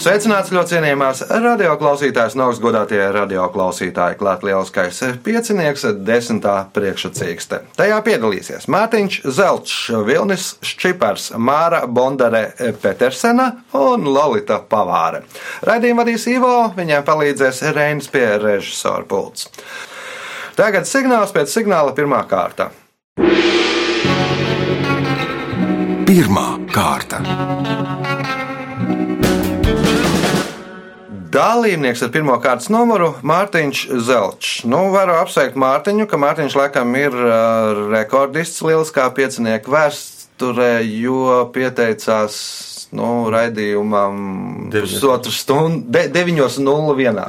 Sveicināts ļoti cienījamās radioklausītājas, no augstgadātie radioklausītāji, klāt lieliskais piecinieks, desmitā priekšsacīkste. Tajā piedalīsies Mārtiņš Zelčs, Vilnis Šķipars, Māra Bondare Petersena un Lolita Pavāre. Raidījumu vadīs Ivo, viņai palīdzēs Reinis pie režisora pults. Tagad signāls pēc signāla pirmā kārta. Pirmā kārta. Dalībnieks ar pirmā kārtas numuru - Mārtiņš Zelčs. Nu, varu apsveikt Mārtiņu, ka Mārtiņš laikam ir uh, rekordists lieliskā piecinieku vēsturē, jo pieteicās nu, raidījumam pusotru stundu, de, 9.01.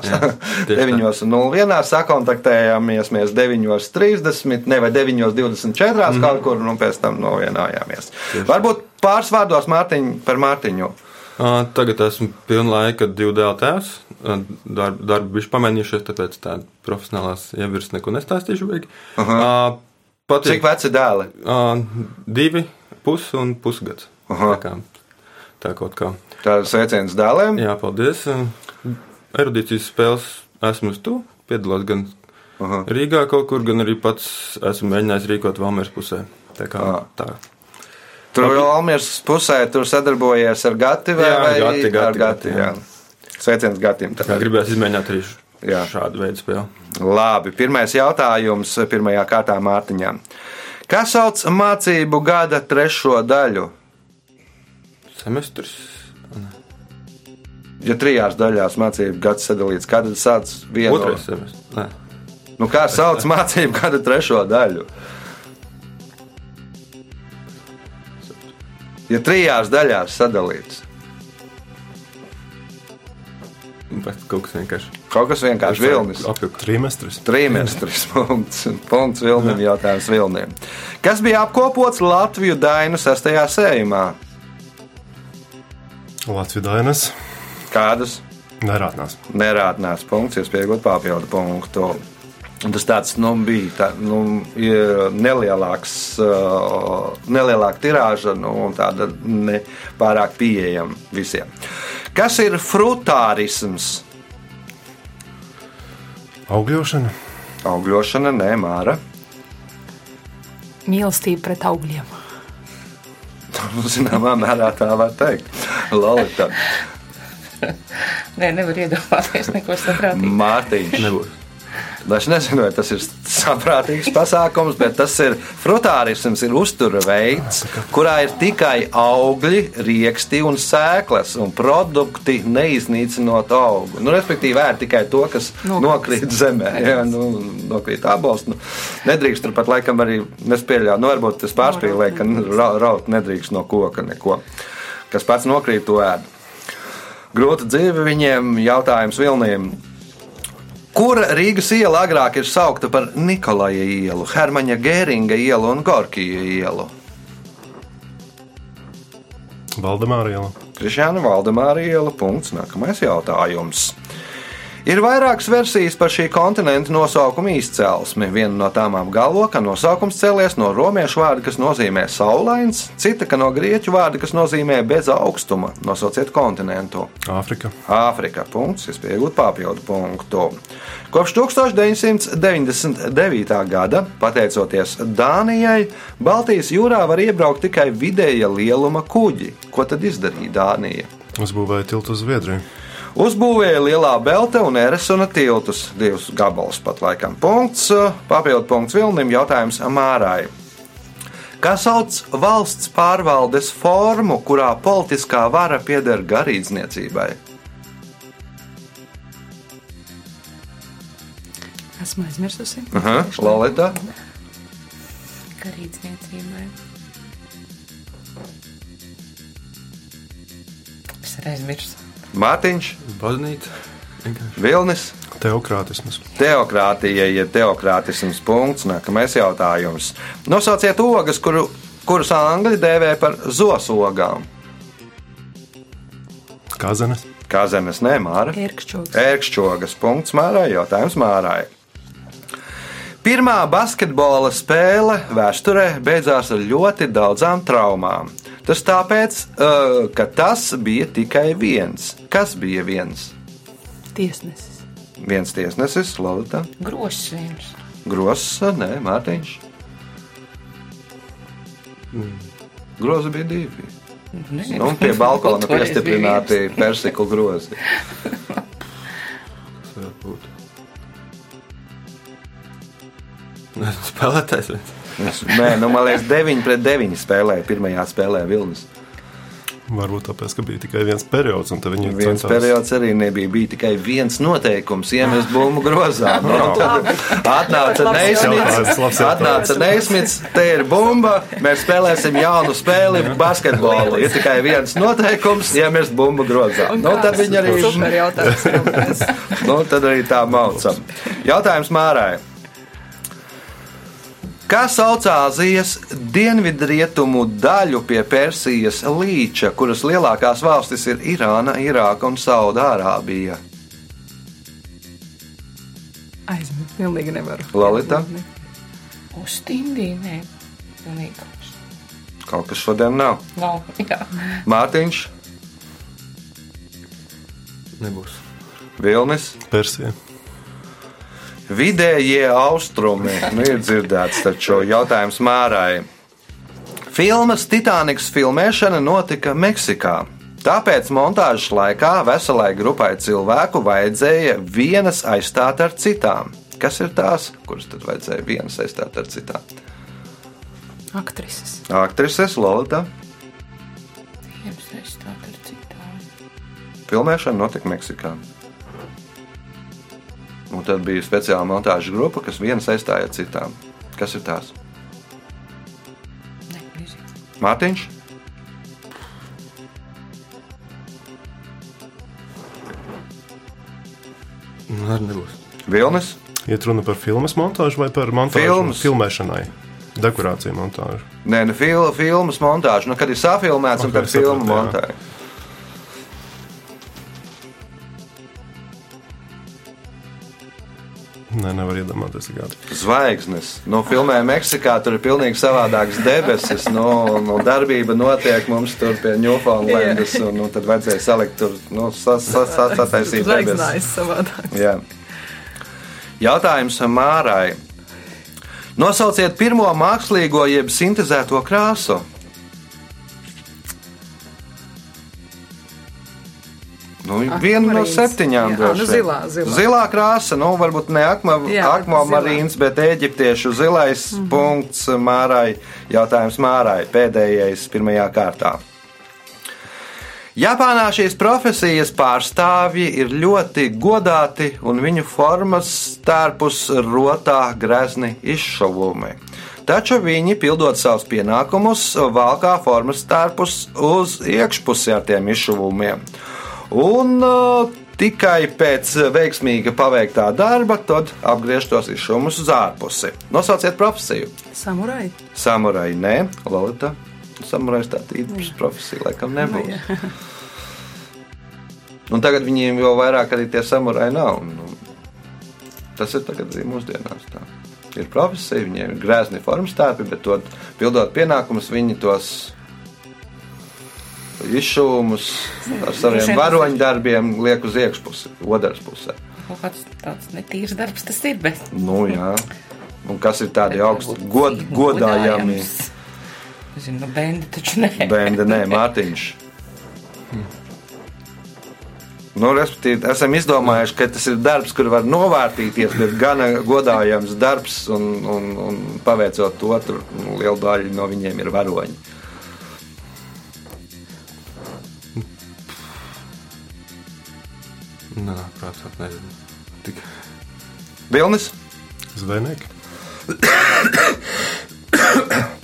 9.01. sakontaktējāmies mēs 9.30, ne vai 9.24. Mm. kaut kur, un pēc tam novienojāmies. Varbūt pāris vārdos Mārtiņ, par Mārtiņu. Tagad esmu pilna laika divu dēlu tēvs. Darbu, darbu bijuši pamainījušies, tāpēc tādu profesionālās ievirs neko nestāstīšu. Uh, Pat Cik veci dēli? Uh, divi, pus un pusgads. Tā, kā, tā kaut kā. Tā ir sveiciens dēliem. Jā, paldies. Erudīcijas spēles esmu to. Piedalos gan Aha. Rīgā kaut kur, gan arī pats esmu mēģinājis rīkot Valmēras pusē. Tā kā Aha. tā. Tur jau Almīras pusē tur sadarbojies ar Gati vai, jā, vai gati, gati, ar Gati? Jā. Sveiciens Gatim. Tā kā gribēs izmēģināt arī jā. šādu veidu spēli. Labi, pirmais jautājums pirmajā kārtā Mārtiņām. Kā sauc mācību gada trešo daļu? Semestris. Ja trijās daļās mācību gads sadalīts, kad sāc vienu? Otrais semestris. Nu, kā sauc mācību gada trešo daļu? Ja trijās daļās sadalīts. Bet kaut kas vienkārši. Kaut kas vienkārši vilnis. Trimestris. Trimestris. Punkts, punkts vilnim jautājums vilnim. Kas bija apkopots Latviju dainu sastajā sējumā? Latviju dainas. Kādas? Nerādnās. Nerādnās punkts, jūs pieaugat papildu punktu. Tas tāds nu, bija tā, nu, nelielāks, nelielāka tirāža nu, un tāda ne pārāk pieejama visiem. Kas ir frutārisms? Augļošana. Augļošana, nē, māra. Mīlestība pret augļiem. Zināmā mērā tā var teikt. Lolita. Nē, nevar iedomāties neko saprātīgu. Mārtiņš. Es nezinu, vai tas ir saprātīgs pasākums, bet tas ir frutārisms, ir uztura veids, kurā ir tikai augļi, rieksti un sēklas, un produkti neiznīcinot augu. Nu, respektīvi, ēd tikai to, kas nokrīt, zemē. Jā, nu, nokrīt abols. Nu, nedrīkst turpat laikam arī nespēļāt. Nu, varbūt tas pārspīlē, ka ra raut nedrīkst no koka neko. Kas pats nokrīt, to ēd. Grūta dzīve viņiem, jautājums Vilniem. Kura Rīgas iela agrāk ir saukta par Nikolaja ielu, Hermaņa Gēringa ielu un Gorkija ielu? Valdemāra iela. Krišāna Valdemāra iela. Punkts. Nākamais jautājums. Ir vairākas versijas par šī kontinenta nosaukuma izcelsmi. Viena no tām apgalvo, ka nosaukums cēlies no romiešu vārda, kas nozīmē saulains, cita no grieķu vārda, kas nozīmē bez augstuma. Nosauciet kontinentu. Āfrika. Āfrika. Punkts. Es pieņemu papildu punktu. Kopš 1999. gada, pateicoties Dānijai, Baltijas jūrā var iebraukt tikai vidēja lieluma kuģi. Ko tad izdarīja Dānija? Uzbūvēja tiltu uz Zviedriju. Uzbūvēja lielā belte un eresuna tiltus, divus gabalus pat laikam. Punkts, papildu punkts Vilnim, jautājums Mārai. Kā sauc valsts pārvaldes formu, kurā politiskā vara pieder garīdzniecībai? Esmu aizmirsusi. Aha, Lolita. Garīdzniecībai. Es arī aizmirsu. Mārtiņš, Baznīca. Vilnis. Teokrātisms. Teokrātija ir teokrātisms. Punkts. Nākamais jautājums. Nosauciet ogas, kuru, kuras angļi dēvē par zosogām. Kazanes. Kā zemes nemāra. Ērkšķogs. Ērkšķogas punkts Mārai. Jautājums Mārai. Pirmā basketbola spēle vēsturē beidzās ar ļoti daudzām traumām. Tas tāpēc, uh, ka tas bija tikai viens. Kas bija viens? Tiesnesis. Viens tiesnesis, Lorita, Grošs viens. Gross, nē, Mārtiņš. Grozi bija divi. Nezinu. Nu, un pie balkona piestiprināti persiklu grozi. Spēlētājs viens. Nē, nu, man liekas, 9 pret 9 spēlēja pirmajā spēlē Vilnis. Varbūt tāpēc, ka bija tikai viens periods, un tad viņi Viens centās- periods arī nebija. Bija tikai viens noteikums, iemest bumbu grozā. Nu, tad atnāca jautājums. Atnāca Neismits, te ir bumba. Mēs spēlēsim jaunu spēli, basketbolu. Ir tikai viens noteikums, iemest bumbu grozā. Nu, tad viņi arī, nu, tad arī tā maucam. Jautājums Mārai. Kā sauc Āzijas dienvidrietumu daļu pie Persijas līča, kuras lielākās valstis ir Irāna, Irāka un Saudārābija? Aizmirst, pilnīgi nevaru. Lolita? Uz Tindī, nē. Pilnīgi kaut kas. Kaut kas šodien nav. Nav, jā. Mārtiņš, Nebūs. Vilnis, Persija. Vidējie austrumi. Nu, ir dzirdēts taču jautājums Mārai. Filmas Titaniks filmēšana notika Meksikā. Tāpēc montāžas laikā veselai grupai cilvēku vajadzēja vienas aizstāt ar citām. Kas ir tās, kuras tad vajadzēja vienas aizstāt ar citām? Aktrises. Aktrises Lorita. Filmēšana notika Meksikā. Un tad bija speciāla montāžas grupa, kas vienas aizstāja ar citām. Kas ir tās? Mārtiņš, Nu, arī nebūs. Vilnis, Iet runa par filmas montāžu vai par montāžu Filmas. filmēšanai? Dekorāciju montāžu. Nē, nu, fil, filmas montāža. Nu, kad ir safilmēts un Ok, tad filmu sapratu, gadu. Zvaigznes. Nu, filmē Meksikā tur ir pilnīgi savādākas debesis. Nu, nu, darbība notiek mums tur pie Newfoundlandas. Un, nu, tad vajadzēja salikt tur, nu, sa, sa, sa, sataisīt debesis. Jā. Jautājums Mārai. Nosauciet pirmo mākslīgo jeb sintēzēto krāsu. Nu, viena no septiņām Jā, nu, zilā, zilā. zilā krāsa, nu, varbūt ne akvamarīns, bet eģiptiešu zilais mm -hmm. punkts Mārai. Jautājums Mārai pēdējais pirmajā kārtā. Japānā šīs profesijas pārstāvji ir ļoti godāti un viņu formas stērpus rotā grezni izšuvumi. Taču viņi, pildot savus pienākumus, valkā formas stērpus uz iekšpusi ar tiem izšuvumiem. Un uh, tikai pēc veiksmīga paveiktā darba tad apgriež tos izšuvumus uz ārpusi. Nosauciet profesiju. Samurai. Samurai, nē, Lorita. Samurais tā īpaša profesija, laikam, nebūs. Un tagad viņiem jau vairāk arī tie samurai nav. Nu, tas ir tagad arī mūsdienās. Tā. Ir profesija, viņiem ir grēzni formas tēpi, bet to pildot pienākumus, viņi tos izšuvumus ar saviem Droši vien tas varoņu darbiem liek uz iekšpusi, otras pusē. Kaut kāds tāds netīrs darbs tas ir, bet. Nu, jā. Un kas ir tādi augsti god, godājami? Zinu, nu, bendi taču nē. Bēnde, nē, Mārtiņš. Nu, respektīvi, esam izdomājuši, ka tas ir darbs, kur var novērtīties, bet gan godājams darbs, un, un, un paveicot to, tur nu, liela daļa no viņiem ir varoņi. Nē, prātā, nezinu. Tik. Vilnis, Zvejnieki.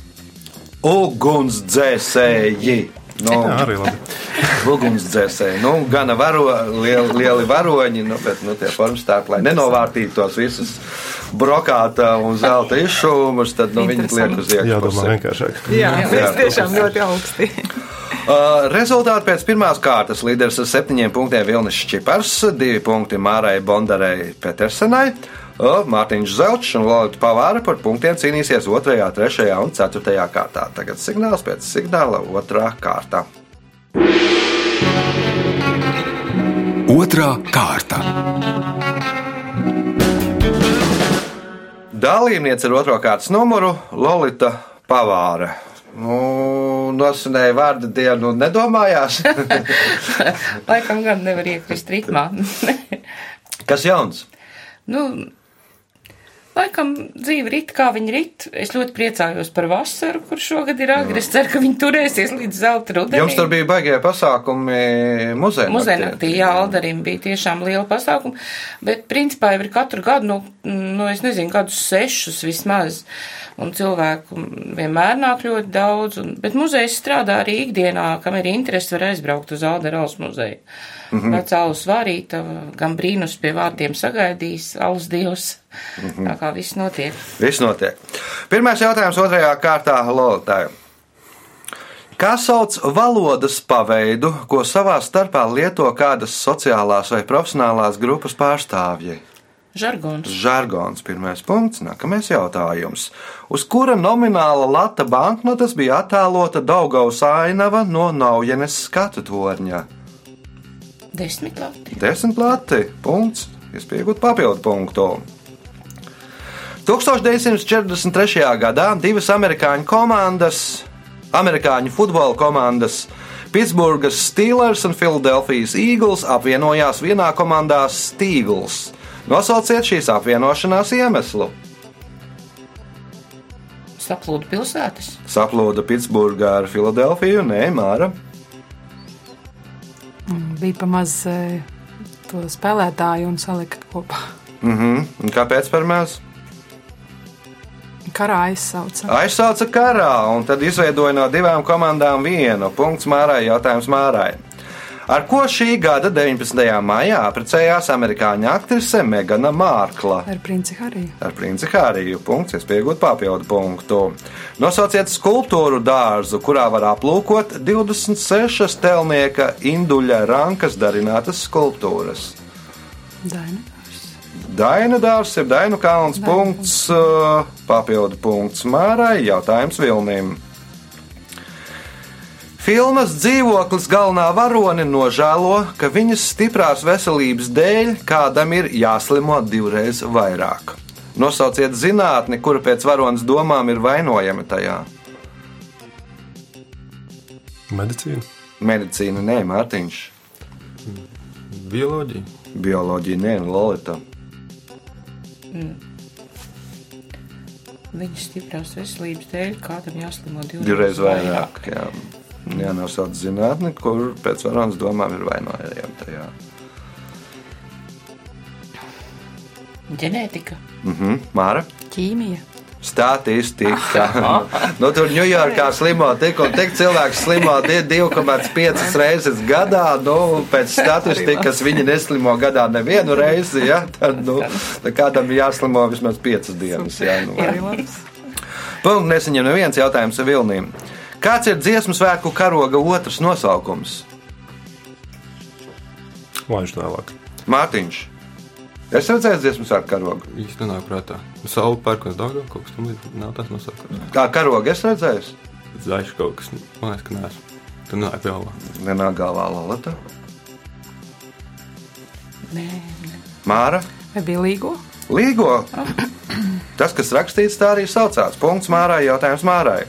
ugunsdzēsēji. Nu, Jā, arī labi. ugunsdzēsēji. Nu, gana varo, lieli, lieli varoņi, nu, bet nu, tie formas tā, lai nenovārtītu tos visus brokāta un zelta izšuvumus, tad nu, viņi liek uz Jādomā iekšpusi. vienkāršāk. Jā, Jā. mēs tiešām ļoti augsti. Uh, rezultāti pēc pirmās kārtas līderis ar septiņiem punktiem Vilnis Čipars, divi punkti Mārai Bondarei Petersenai. Uh, Mārtiņš Zelčs un Lorita Pavāra par punktiem cīnīsies 2, 3 un 4 kārtā. Tagad signāls pēc signāla 2. kārta. Otra kārta. Dalībniece ar otro kārtas numuru Lorita Pavāra. Nu, nosinēja vārdu dienu, nedomājās. Laikam gan nevar iekrist ritmā. Kas jauns? nu, laikam dzīve rit, kā viņi rit. Es ļoti priecājos par vasaru, kur šogad ir agri. Es ceru, ka viņi turēsies līdz zelta rudenim. Jums tur bija baigie pasākumi muzejā. Muzeja jā, Aldarim bija tiešām liela pasākuma, bet principā jau ir katru gadu, nu, nu es nezinu, gadus sešus vismaz, un cilvēku vienmēr nāk ļoti daudz, un, bet muzejs strādā arī ikdienā, kam ir interesi, var aizbraukt uz Alderaus muzeju. Mm -hmm. Vecā alus vārīta, gan brīnus pie vārdiem sagaidīs, alus dievs, mm -hmm. tā kā viss notiek. Viss notiek. Pirmais jautājums otrajā kārtā Lolitai. Kā sauc valodas paveidu, ko savā starpā lieto kādas sociālās vai profesionālās grupas pārstāvji? Žargons. Žargons, pirmais punkts, nākamais jautājums. Uz kura nomināla lata banknotes bija attēlota Daugaus ainava no Naujenes skatu torņa? Desmit lati. Desmit lati, punkts, iespējot papildu punktu. 1943. gadā divas amerikāņu komandas, amerikāņu futbola komandas, Pitsburgas Steelers un Philadelphijas Eagles apvienojās vienā komandā Steagles. Nosauciet šīs apvienošanās iemeslu. Saplūda pilsētas. Saplūda Pitsburgā ar Filadelfiju, nē, Māra. Bija pamaz e, to spēlētāju un salika kopā. Mhm. Un Kāpēc par maz? Karā aizsauca. Aizsauca karā, un tad izveidoja no divām komandām vienu. Punkts Mārai, jautājums Mārai. Ar ko šī gada 19. maijā apprecējās amerikāņu aktrise Megana Mārkla? Ar princi Hariju. Ar princi Hāriju. Punkts, iespējot papildu punktu. Nosauciet skulptūru dārzu, kurā var aplūkot 26 telnieka induļa rankas darinātas skulptūras. Daina. Daina dārzs ir Dainu kalns. Dainu Punkts, uh, papildu punkts Mārai. Jautājums Vilnim. Filmas dzīvoklis galvenā varone nožēlo, ka viņas stiprās veselības dēļ kādam ir jāslimo divreiz vairāk. Nosauciet zinātni, kura pēc varonas domām ir vainojama tajā. Medicīna. Medicīna, nē, Mārtiņš, Bioloģija. bioloģija, nē, Lolita. Viņas stiprās veselības dēļ kādam jāslimo divreiz, Divreiz vairāk. Jā, jā nosauc zinātni, kur pēc varonas domām ir vainojama tajā. Ģenētika. Mhm, Māra. Ķīmija. Statistika. nu, tur Ņujorkā slimo tik un tik cilvēks slimo die- 2,5 reizes gadā. Nu, pēc statistikas viņi neslimo gadā nevienu reizi. Ja? Tad, nu, kādam jāslimo vismaz 5 dienas. Ja? Nu, Punkts nesaņem neviens jautājums ar Vilniem. Kāds ir dziesmu svētku karoga otrs nosaukums? Laiž tālāk. Mārtiņš. Es redzēju dziesmu svētku karogu. Īsti nenāk prātā. Saula pērkons daudz, kaut kas tamlīdzīgs. Nav tas nosaukums. Kā karogu es redzēju? Zaļš kaut kas. Man liekas, ka neesmu. Tu nāk galvā. Nenāk galvā Lalata. Nē, nē. Māra. Vai bija līgo? Līgo. Tas, kas rakstīts, tā arī saucās. Punkts Mārai, jautājums Mārai.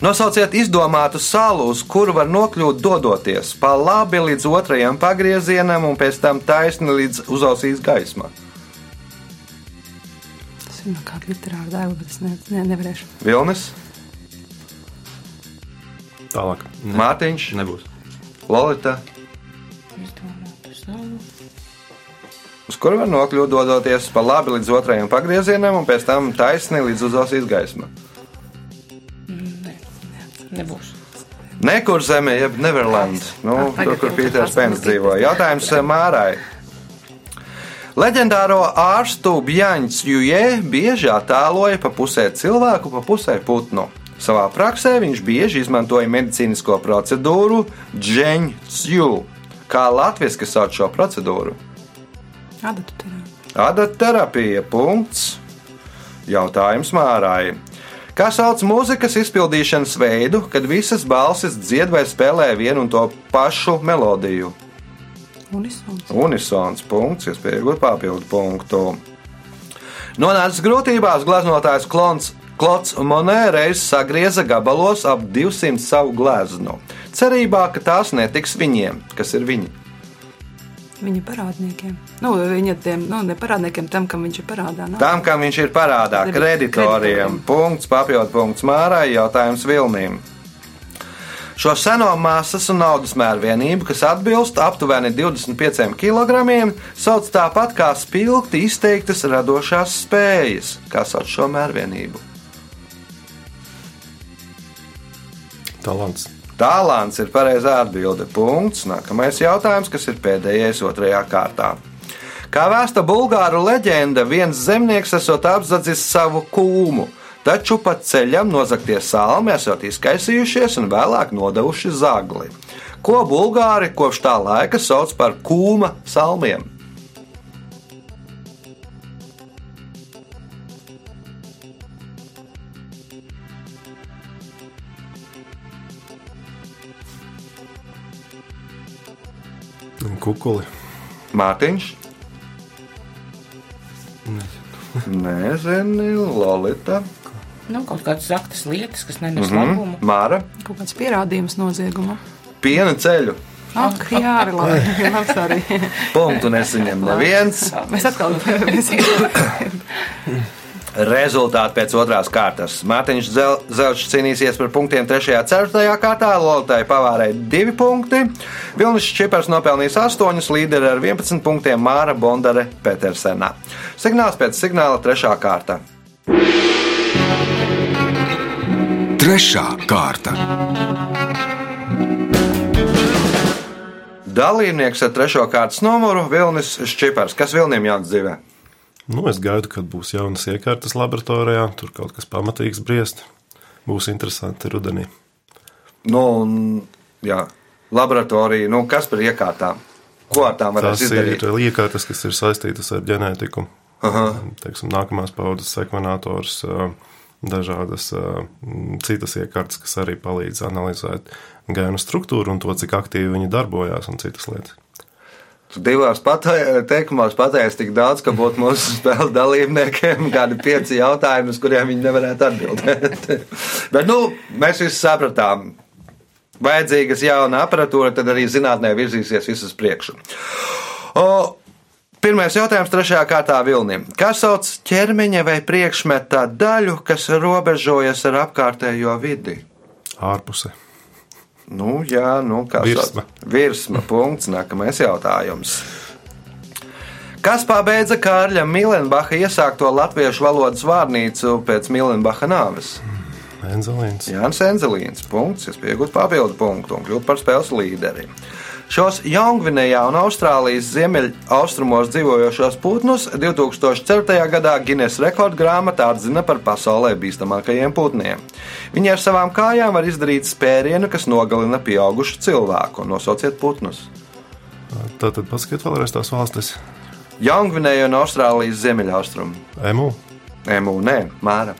Nosauciet izdomātu salu, uz kuru var nokļūt dodoties pa labi līdz otrajam pagriezienam un pēc tam taisni līdz uzausīs gaisma. Tas ir no kāda literāra dēla, bet es ne, ne, nevarēšu. Vilnis, Tālāk. Ne, Mārtiņš, Nebūs. Lolita, uz kuru var nokļūt dodoties pa labi līdz otrajam pagriezienam un pēc tam taisni līdz uzausīs gaisma. Nebūs. Nekur zemē, jeb Neverland. Nu, tur, kur Pīters Pēns dzīvo. Jautājums eh, Mārai. Leģendāro ārstu Bjaņķis Jujē bieži attēloja pa pusē cilvēku, pa pusē putnu. Savā praksē viņš bieži izmantoja medicīnisko procedūru dženķu. Kā latviešu sauc šo procedūru? Adatu terapija. Adaterapija. Punkts. Jautājums Mārai. Kā sauc mūzikas izpildīšanas veidu, kad visas balsis dzied vai spēlē vienu un to pašu melodiju? Unisons. Unisons punkts, iespēja iegūt papildu punktu. Nonācis grūtībās gleznotājs Klons. Klots Monē reiz sagrieza gabalos ap 200 savu gleznu, cerībā, ka tās netiks viņiem, kas ir viņi. Viņa parādniekiem. Nu, viņa tiem, nu, ne parādniekiem, tam, kam viņš ir parādā. Nav. Tam, kam viņš ir parādā, Kredit- kreditoriem. kreditoriem. Punkts, papildu punkts Mārai, jautājums Vilnīm. Šo seno masas un naudas mēru vienību, kas atbilst aptuveni 25 kg, sauc tāpat kā spilgti izteiktas radošās spējas. Kā sauc šo mēru vienību? Talants. Tālāns ir pareizā atbilde. Punkts. Nākamais jautājums, kas ir pēdējais otrajā kārtā. Kā vēsta bulgāru leģenda, viens zemnieks esot apzadzis savu kūmu, taču pa ceļam nozagtie salmi esot izkaisījušies un vēlāk nodevuši zagli. Ko bulgāri kopš tā laika sauc par kūma salmiem? Kukuli. Mārtiņš, Nezinu, Lolita, Nu, kaut kādas zaktas lietas, kas nenes mm -hmm. labumu. Māra, Kaut kāds pierādījums nozieguma. piena ceļu. Ak, jā, arī labi. Punktu nesaņem neviens. Mēs atkal Rezultāti pēc otrās kārtas. Mārtiņš Zel- Zelčs cīnīsies par punktiem 3. un 4. kārtā. Lolitai pavārēja 2 punkti. Vilnis Čipars nopelnījis 8, līderi ar 11 punktiem Māra Bondare Petersena. Signāls pēc signāla 3. kārta. Trešā kārta. Dalībnieks ar 3. kārtas numuru Vilnis Čipars. Kas Vilnim jāatdzīvē dzīvē? Nu, es gaidu, kad būs jaunas iekārtas laboratorijā. Tur kaut kas pamatīgs briest. Būs interesanti rudenī. Nu, un, jā, laboratorija, nu, kas par iekārtām? Ko ar tām varēs Tas ir izdarīt? iekārtas, kas ir saistītas ar ģenētiku. Aha. Teiksim, nākamās paudzes sekvenators, dažādas citas iekārtas, kas arī palīdz analizēt gēnu struktūru un to, cik aktīvi viņi darbojās un citas lietas. Tu divās patē- teikumos pateici tik daudz, ka būtu mūsu spēles dalībniekiem kādi pieci jautājumi, uz kuriem viņi nevarētu atbildēt. Bet nu, mēs visi sapratām, vajadzīgas jauna aparatūra, tad arī zinātnē virzīsies visas priekšu. O, Pirmais jautājums trešajā kārtā Vilnim. Kas sauc ķermeņa vai priekšmeta daļu, kas robežojas ar apkārtējo vidi? Ārpusē. Nu, jā, nu, kā Virsma. sauc? Virsma. Punkts. Nākamais jautājums. Kas pabeidza Kārļa Milenbacha iesākto latviešu valodas vārnīcu pēc Milenbacha nāves? Enzelīns. Jānis Enzelīns. Punkts. Es pieņemu papildu punktu un kļuvu par spēles līderi. Šos Jaungvinējā un Austrālijas ziemeļaustrumos dzīvojošos putnus 2004. gadā Guinness rekordgrāmatā atzina par pasaulē bīstamākajiem putniem. Viņi ar savām kājām var izdarīt spērienu, kas nogalina pieaugušu cilvēku. Nosauciet putnus. Tātad paskatiet vēlreiz tās valstis. Jaungvinēja un Austrālijas ziemeļaustrumu. Emu. Emu, nē, Māra.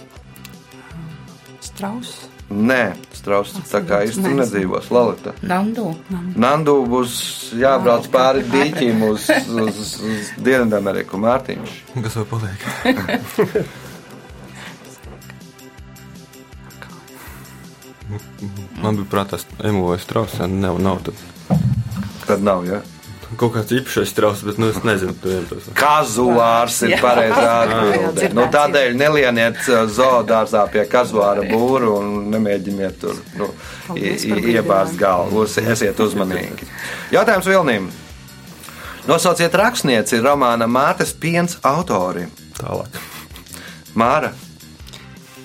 Strauss. Nē, Strauss tā kā īsti nedzīvos. Lalita. Nandu. Nandu būs jābrauc pāri dīķim uz, uz, uz Dienvidameriku. Mārtiņš. Kas vēl paliek? Man bija prātā, ka emu vai strausa nav, nav tad. Tad nav, ja? Kaut kāds īpašais strauss, bet nu, es nezinu, tu vien tos. Kazuārs ir pareizā atbildē. Nu, tādēļ nelieniet uh, zoodārzā pie kazuāra būru un nemēģiniet tur nu, iebāzt galvu. Esiet uzmanīgi. Jautājums Vilnīm. Nosauciet rakstnieci romāna Mātes piens autori. Tālāk. Māra.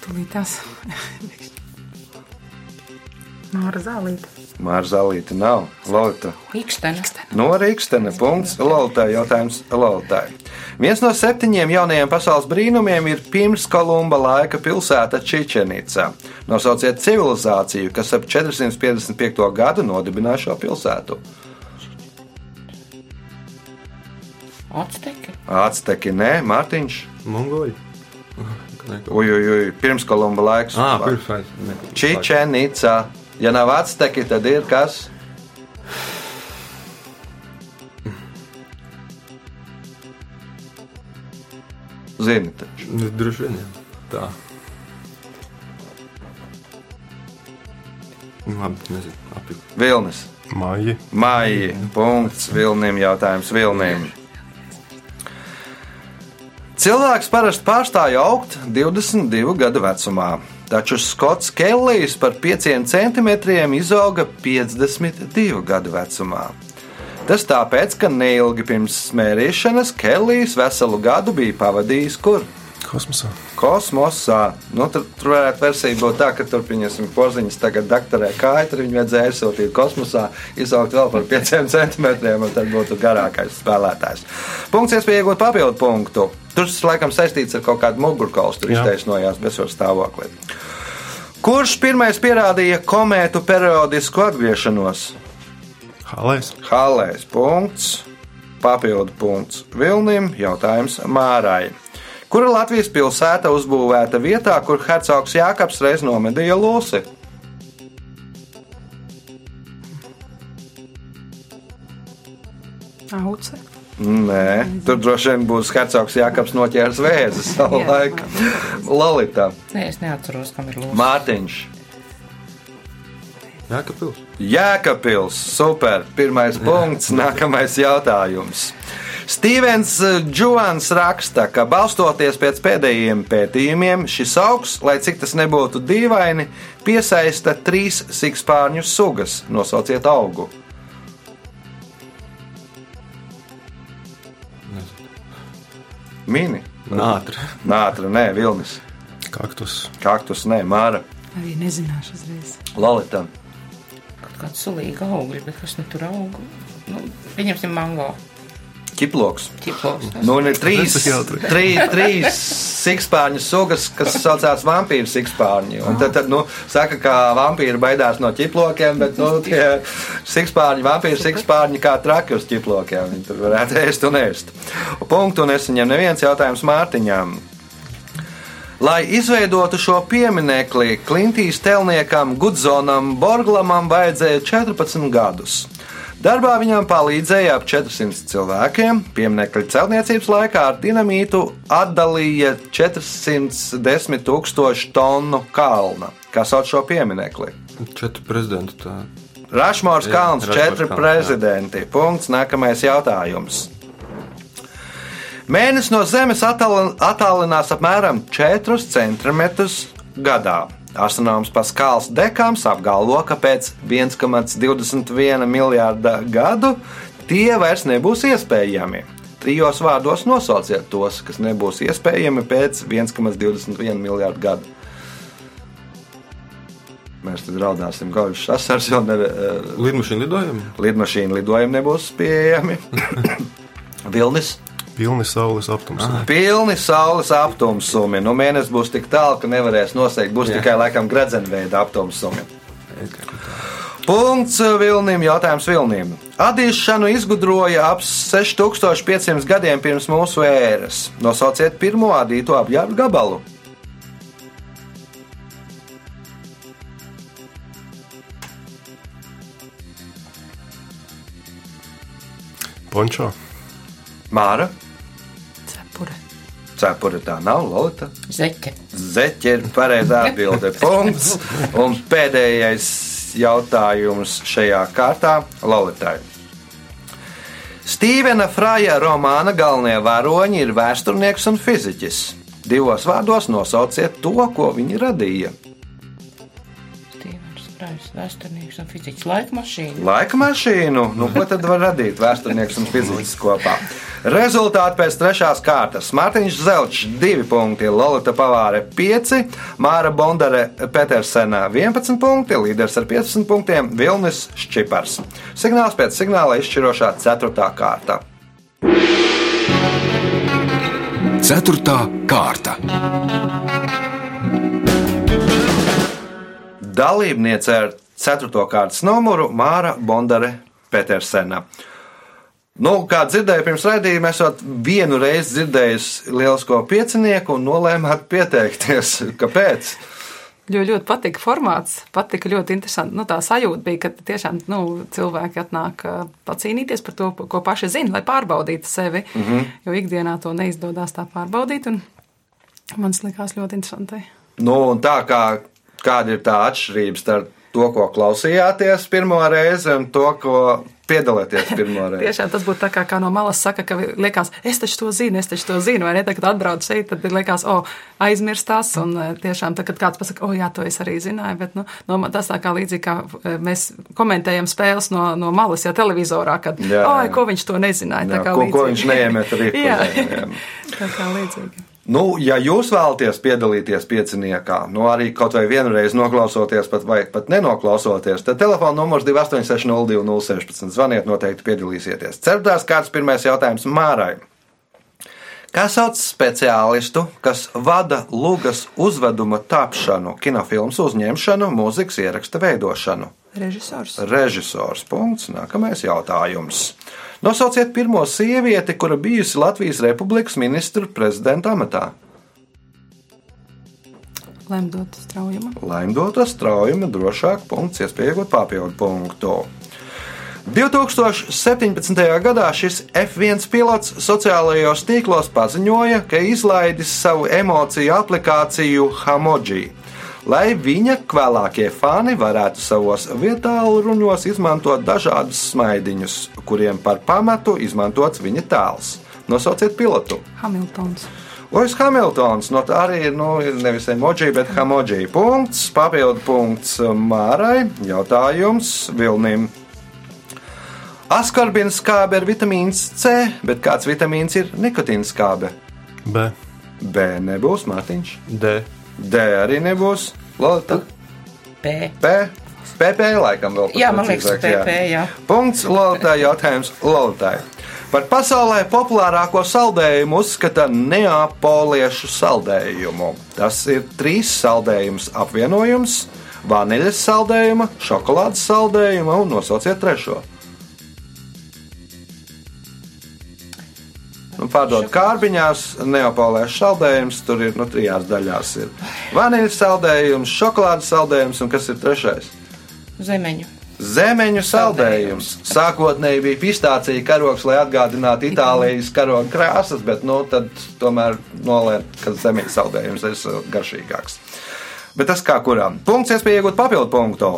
Tūlīt tās. Māra Zālīte. Māra Zalīta nav. Lolita. Ikstena. No Rīgstena. Punkts. Lolitai jautājums Lolitai. Viens no septiņiem jaunajiem pasaules brīnumiem ir pirms Kolumba laika pilsēta Čičenica. Nosauciet civilizāciju, kas ap 455. gadu nodibināja šo pilsētu. Atsteki. Acteki, nē, Mārtiņš. Mongoļi. Nē, kaut- Uj, uj, uj, pirms Kolumba laiks. Ā, pirms aiz. ne. Ja nav acteki, tad ir kas? Zini, taču. Nu, Droši vien. Tā. Nu, Labi, nezinu. Apjūk. Vilnis. Maija. Maija. Punkts Vilnim. Jautājums Vilnim. Cilvēks parasti pārstāja augt 22 gadu vecumā, taču Skots Kellijs par 5 centimetriem izauga 52 gadu vecumā. Tas tāpēc, ka neilgi pirms smērīšanas Kellijs veselu gadu bija pavadījis kur? Kosmosā. Kosmosā. Nu, tur, tur varētu versija būt tā, ka tur pieņemsim porziņus, tagad doktorē kāju, tur viņu vajadzēja aizsūtīt kosmosā, izaugt vēl par 5 centimetriem, un tad būtu garākais spēlētājs. Punkts, iespēja iegūt papildu punktu. Tur tas laikam saistīts ar kaut kādu mugurkaulu, tur Jā. iztaisnojās bezsvaru stāvoklī. Kurš pirmais pierādīja komētu periodisku atgriešanos? Halēs. Halēs punkts, papildu punkts Vilnim, jautājums Mārai. Kura Latvijas pilsēta uzbūvēta vietā, kur hercogs Jākaps reiz nomedīja Lūsi? Auce. Nē, tur droši vien būs hercogs Jākaps noķēris vēzi savu Jā. laiku. Lalita, Nē, es neatceros, kam ir lūdzu. Mārtiņš, Jā, ka pils. Jēkabils, super, pirmais punkts, nākamais jautājums. Stīvens Džons raksta, ka balstoties pēc pēdējiem pētījumiem, šis augs, lai cik tas nebūtu dīvaini, piesaista trīs sikspārņu sugas. Nosauciet augu. Mini, Nātri. nātra, nē, vilnis, Kaktus. kaktus, nē, māra, Arī nezināšu uzreiz. lalita. Kaut kāda sulīga augļa, bet kas nu tur aug? Nu, pieņemsim mango. Ķiploks. Ķiplos. Nu, ir trīs, jautri. trīs, sikspārņu sugas, kas saucās vampīru sikspārņi. Un tad, tad nu, saka, ka vampīri baidās no ķiplokiem, bet nu, tie sikspārņi, vampīru sikspārņi kā traki uz ķiplokiem. Viņi tur varētu ēst un ēst. Punktu nesaņem neviens jautājums Mārtiņām. Lai izveidotu šo pieminiekli, Klintīs telniekam Gudzonam Borglamam vajadzēja 14 gadus. Darbā viņam palīdzēja ap 400 cilvēkiem. Pieminiekļa celtniecības laikā ar dinamītu atdalīja 410 tūkstošu tonu kalna. Kas sauc šo pieminekli? Četri prezidenti. Tā. Rašmārs Jā, Kalns, Rašmors četri Kalns, jā. prezidenti. Punkts. Nākamais jautājums. Mēnesis no Zemes attālin- attālinās apmēram 4 cm gadā. Astronoms Paskāls Dekams apgalvo, ka pēc 1,21 miljārda gadu tie vairs nebūs iespējami. Trijos vārdos nosauciet tos, kas nebūs iespējami pēc 1,21 miljārdu gadu. Mēs tad raudāsim gaužus asars, jo ne, eh, Lidmašīna lidojumi? lidmašīnu lidojumi nebūs pieejami. Vilnis. Pilni saules aptums. Pilni saules aptumsumi. Nu, mēnesis būs tik tālu, ka nevarēs nosegt. Būs Jā. tikai laikam gredzenveida aptumsumi. Punkts Vilnim. Jautājums Vilnim. Adīšanu izgudroja ap 6500 gadiem pirms mūsu ēras. Nosauciet pirmo adīto apģērbu gabalu. Pončo. Māra. Cepura tā nav, Lorita. Zeķe. Zeķe ir pareizā atbilde. Punkts. Un pēdējais jautājums šajā kārtā Lolitai. Stīvena Fraja romāna galvenie varoņi ir vēsturnieks un fiziķis. Divos vārdos nosauciet to, ko viņi radīja. Prais, vēsturnieks un fiziķis. Laika mašīna. Laika mašīnu, nu, ko tad var radīt vēsturnieks un fiziķis kopā? Rezultāti pēc trešās kārtas. Mārtiņš Zelčs 2 punkti, Lorita Pavāre 5, Māra Bondare Petersena 11 punkti, līderis ar 15 punktiem Vilnis Šķipars. Signāls pēc signāla izšķirošā 4. kārta. Ceturtā kārta. Dalībniece ar 4. kārtas numuru Māra Bondare Petersena. Nu, kā dzirdēju pirms raidījuma, esat vienu reizi dzirdējusi lielisko piecinieku un nolēmāt pieteikties. Kāpēc? Jo ļoti patika formāts, patika ļoti interesanti. Nu, tā sajūta bija, ka tiešām nu, cilvēki atnāk pacīnīties par to, ko paši zina, lai pārbaudītu sevi. Mm -hmm. Jo ikdienā to neizdodas tā pārbaudīt. un Man tas likās ļoti interesanti. Nu, tā kā, kāda ir tā atšķirība starp to, ko klausījāties pirmo reizi, un to, ko piedalāties pirmo reizi? Tiešām tas būtu tā kā, kā no malas saka, ka liekas, es taču to zinu, es taču to zinu, vai ne? Tad, kad atbrauc šeit, tad liekas, o, aizmirstās, un e, tiešām, tad, kad kāds pasaka, o, jā, to es arī zināju, bet, nu, no, tas tā kā līdzīgi, kā e, mēs komentējam spēles no, no malas, ja televizorā, kad, Jā, o, jā. ko viņš to nezināja. Jā, tā kā ko, ko līdzīgi. viņš neiemet arī? jā, tā kā līdzīgi. Nu, ja jūs vēlaties piedalīties pieciniekā, nu arī kaut vai vienu reizi noklausoties, pat, vai pat nenoklausoties, tad telefona numurs 28602016. Zvaniet, noteikti piedalīsieties. Ceturtās kārtas pirmais jautājums Mārai. Kā sauc speciālistu, kas vada lugas uzveduma tapšanu, kinofilmas uzņemšanu, mūzikas ieraksta veidošanu? Režisors. Režisors. Punkts. Nākamais jautājums. Nosauciet pirmo sievieti, kura bijusi Latvijas Republikas ministra prezidenta amatā. Lemdota straujuma. Laimdota straujuma, drošāk, punkts, iespējot papildu punktu. 2017. gadā šis F1 pilots sociālajos tīklos paziņoja, ka izlaidis savu emociju aplikāciju Hamoji, lai viņa kvēlākie fani varētu savos vietālu ruņos izmantot dažādus smaidiņus, kuriem par pamatu izmantots viņa tēls. Nosauciet pilotu! Hamiltons. Lois Hamiltons, no tā arī ir nu, nevis emoji, bet hamoji. Punkts, papildu punkts Mārai. Jautājums Vilnim. Askorbīna skābe ir vitamīns C, bet kāds vitamīns ir nikotīna skābe? B. B nebūs, Mārtiņš. D. D arī nebūs. Lota. P. P. PP laikam vēl. Jā, man liekas, PP, jā. Punkts Lolitai. Jautājums Lolitai. Par pasaulē populārāko saldējumu uzskata neapoliešu saldējumu. Tas ir trīs saldējumus apvienojums - vaniļas saldējuma, šokolādes saldējuma un nosauciet trešo. Nu, pārdot kārbiņās, neapolēšu saldējums, tur ir nu, trijās daļās. Ir vaniļas saldējums, šokolādes saldējums un kas ir trešais? Zemeņu. Zemeņu saldējums. Sākotnēji bija pistācija karogs, lai atgādinātu Itālijas karoga krāsas, bet nu, tad tomēr nolēma, ka zemeņu saldējums ir garšīgāks. Bet tas kā kurām. Punkts, iespēja iegūt papildu punktu.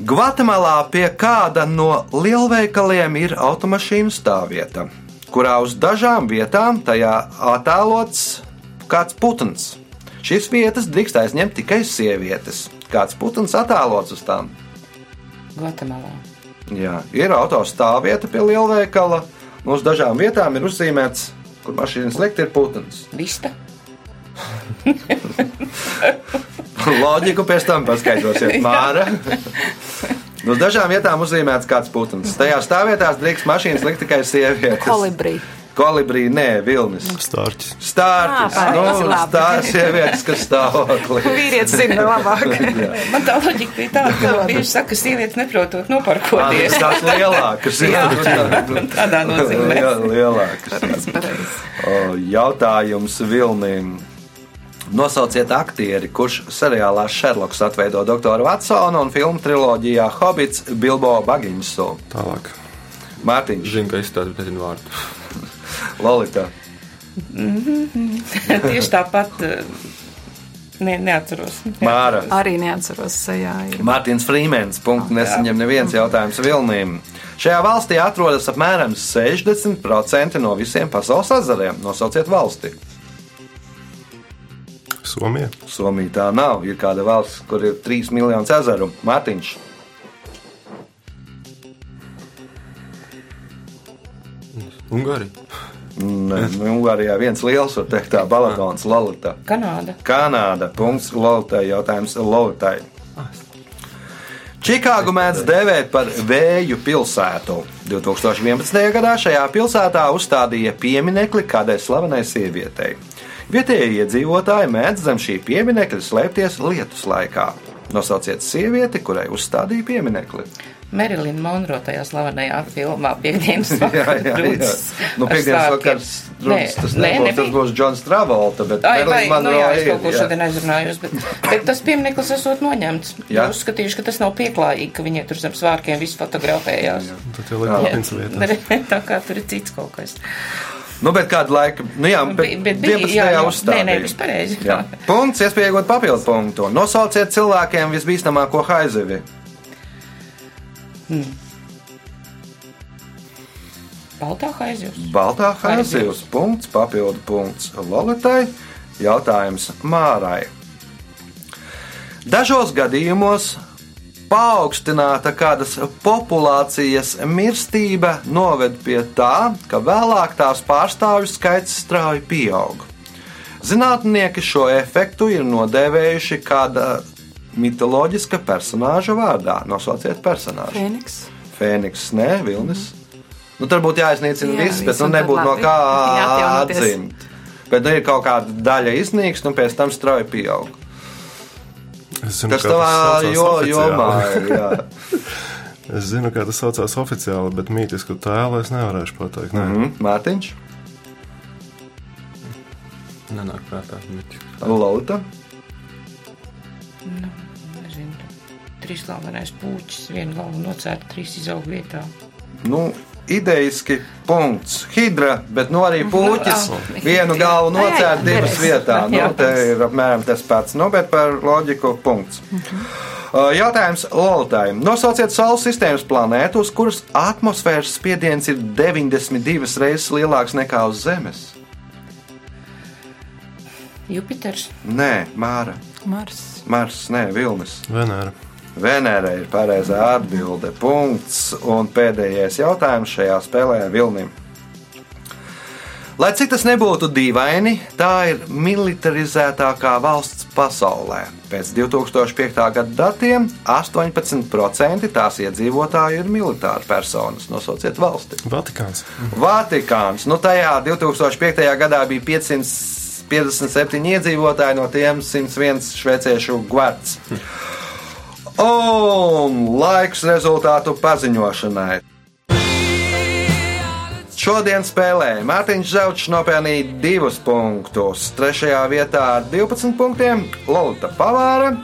Gvatemalā pie kāda no lielveikaliem ir automašīnu stāvvieta, kurā uz dažām vietām tajā attēlots kāds putns. Šīs vietas drīkst aizņemt tikai sievietes. Kāds putns attēlots uz tām? Gvatemalā. Jā, ir autostāvvieta pie lielveikala. un Uz dažām vietām ir uzzīmēts, kur mašīnas likt, ir putns. Vista. Loģiku pēc tam paskaidrosiet, Māra. Uz dažām vietām uzzīmēts kāds putns. Tajā stāvvietā drīkst mašīnas likt tikai sievietes. Kolibrī. Kolibrī, nē, vilnis. Stārķis. Stārķis. Ā, Nu, stāv sievietes, kas stāvoklī. Vīrietis zina labāk. Man tā loģika bija tāda, ka bieži saka, ka sievietes neprotot noparkoties. Tās lielākas. Jā, tādā nozīmē. Jā, lielākas. O, Jautājums Vilnim. Nosauciet aktieri, kurš seriālā Sherloks atveido doktoru Vatsonu un filmu triloģijā Hobits Bilbo Baginsu. Tālāk. Mārtiņš, Zinu, ka izstāstu, bet nezinu vārdu. Lolita. Tieši tāpat. eh, Ne, neatceros. Māra. Arī neatceros sejā. ir. Mārtiņš Frīmens. Punkts nesaņem neviens jautājums Vilnīm. Šajā valstī atrodas apmēram 60% no visiem pasaules ezeriem. Nosauciet valsti. Somija. Somija tā nav. Ir kāda valsts, kur ir 3 miljoni ezeru. Mārtiņš. Ungārija. Nē, nu, Ungārijā viens liels, var teikt, tā balagons, Lolita. Kanāda. Kanāda. Punkts Lolitai. Jautājums Lolitai. Čikāgu mēdz dēvēt par vēju pilsētu. 2011. gadā šajā pilsētā uzstādīja pieminekli kādai slavenai sievietei. Vietējie iedzīvotāji mēdz zem šī pieminekļa slēpties lietus laikā. Nosauciet sievieti, kurai uzstādīja pieminekli. Merilina Monro tajā slavenajā filmā Piektdienas Jā, jā, jā. vakars. Nu, Piektdienas vakars, protams, tas nebūs, tas būs Džons Travolta, bet Ai, vai, Marilyn nu jā, Monroe es kaut ko jā. šodien aizrunājos, bet, bet tas piemineklis esot noņemts. Jā. Jā. Uzskatījuši, ka tas nav pieklājīgi, ka viņi tur zem svārkiem visu fotografējās. Tad jau liek kapins vietā. Tā kā tur ir cits kaut kas. Nu, bet kādu laiku, nu jā, bet, Bi- bet bija, 11. jā, jā. uzstādīja. Nē, nē, viss pareizi. Jā. Punkts, iespēja iegūt papildu punktu. Nosauciet cilvēkiem visbīstamāko haizivi. Baltā haizjūs. Baltā haizivs. Punkts, papildu punkts Lolitai. Jautājums Mārai. Dažos gadījumos paaugstināta kādas populācijas mirstība noved pie tā, ka vēlāk tās pārstāvju skaits strauji pieaug. Zinātnieki šo efektu ir nodēvējuši kāda mitoloģiska personāža vārdā. Nosauciet personāžu. Fēniks. Fēniks, nē, Vilnis. Nu, tur būtu jāiznīcina Jā, viss, bet nu, nebūtu no kā atzimt. Bet nu, ir kaut kāda daļa iznīks, un pēc tam strauji pieaug. Es zinu, Tas tavā saucās jo, jomā ir. Es zinu, kā tas saucās oficiāli, bet mītisku tēlu es nevarēšu pateikt. Nē. Mhm, Mārtiņš, Nenāk prātā. Lauta. Nu, nezinu. Trīs galvenais puķis, viena galva nocērta, trīs izaug vietā. Nu, idejiski punkts. Hidra, bet nu arī puķis. Nu, Vienu galvu nocērt divas vietā. Nu, te ir apmēram tas pats. Nu, bet par loģiku punkts. Uh, Jautājums Lolitai. Nosauciet Saules sistēmas planētu, uz kuras atmosfēras spiediens ir 92 reizes lielāks nekā uz Zemes. Jupiters. Nē, Māra. Mars. Mars, nē, Vilnis. Venēra. Venēra ir pareizā atbilde. Punkts. Un pēdējais jautājums šajā spēlē Vilnim. Lai cik tas nebūtu dīvaini, tā ir militarizētākā valsts pasaulē. Pēc 2005. gada datiem 18% tās iedzīvotāju ir militāri personas. Nosauciet valsti. Vatikāns. Vatikāns. Nu, tajā 2005. gadā bija 557 iedzīvotāji, no tiem 101 šveiciešu gvards. Un laiks rezultātu paziņošanai. Šodien spēlē Mārtiņš Zelčs nopelnīja divus punktus. Trešajā vietā ar 12 punktiem Lorita Pavāra,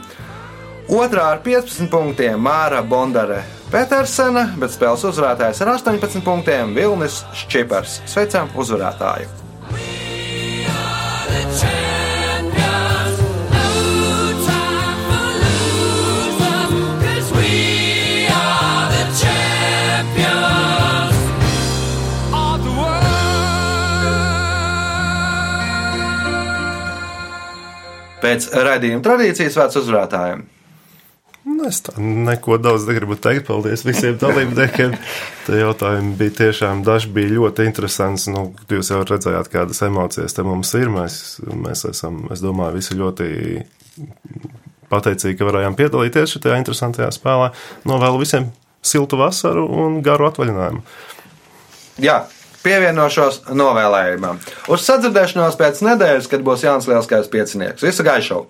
otrā ar 15 punktiem Māra Bondare Petersena, bet spēles uzvarētājs ar 18 punktiem Vilnis Čipars. Sveicam uzvarētāju! Pēc raidījuma tradīcijas vērts uzvarētājiem. Nu, Es tā neko daudz negribu teikt. Paldies visiem dalībniekiem. Tie jautājumi bija tiešām daži bija ļoti interesanti. Nu, jūs jau redzējāt, kādas emocijas te mums ir. Mēs, mēs esam, es domāju, visi ļoti pateicīgi, ka varējām piedalīties šajā interesantajā spēlē. Novēlu visiem siltu vasaru un garu atvaļinājumu. Jā, pievienošos novēlējumam. Uz sadzirdēšanos pēc nedēļas, kad būs Jānis Lielskais piecinieks. Visu gaišu!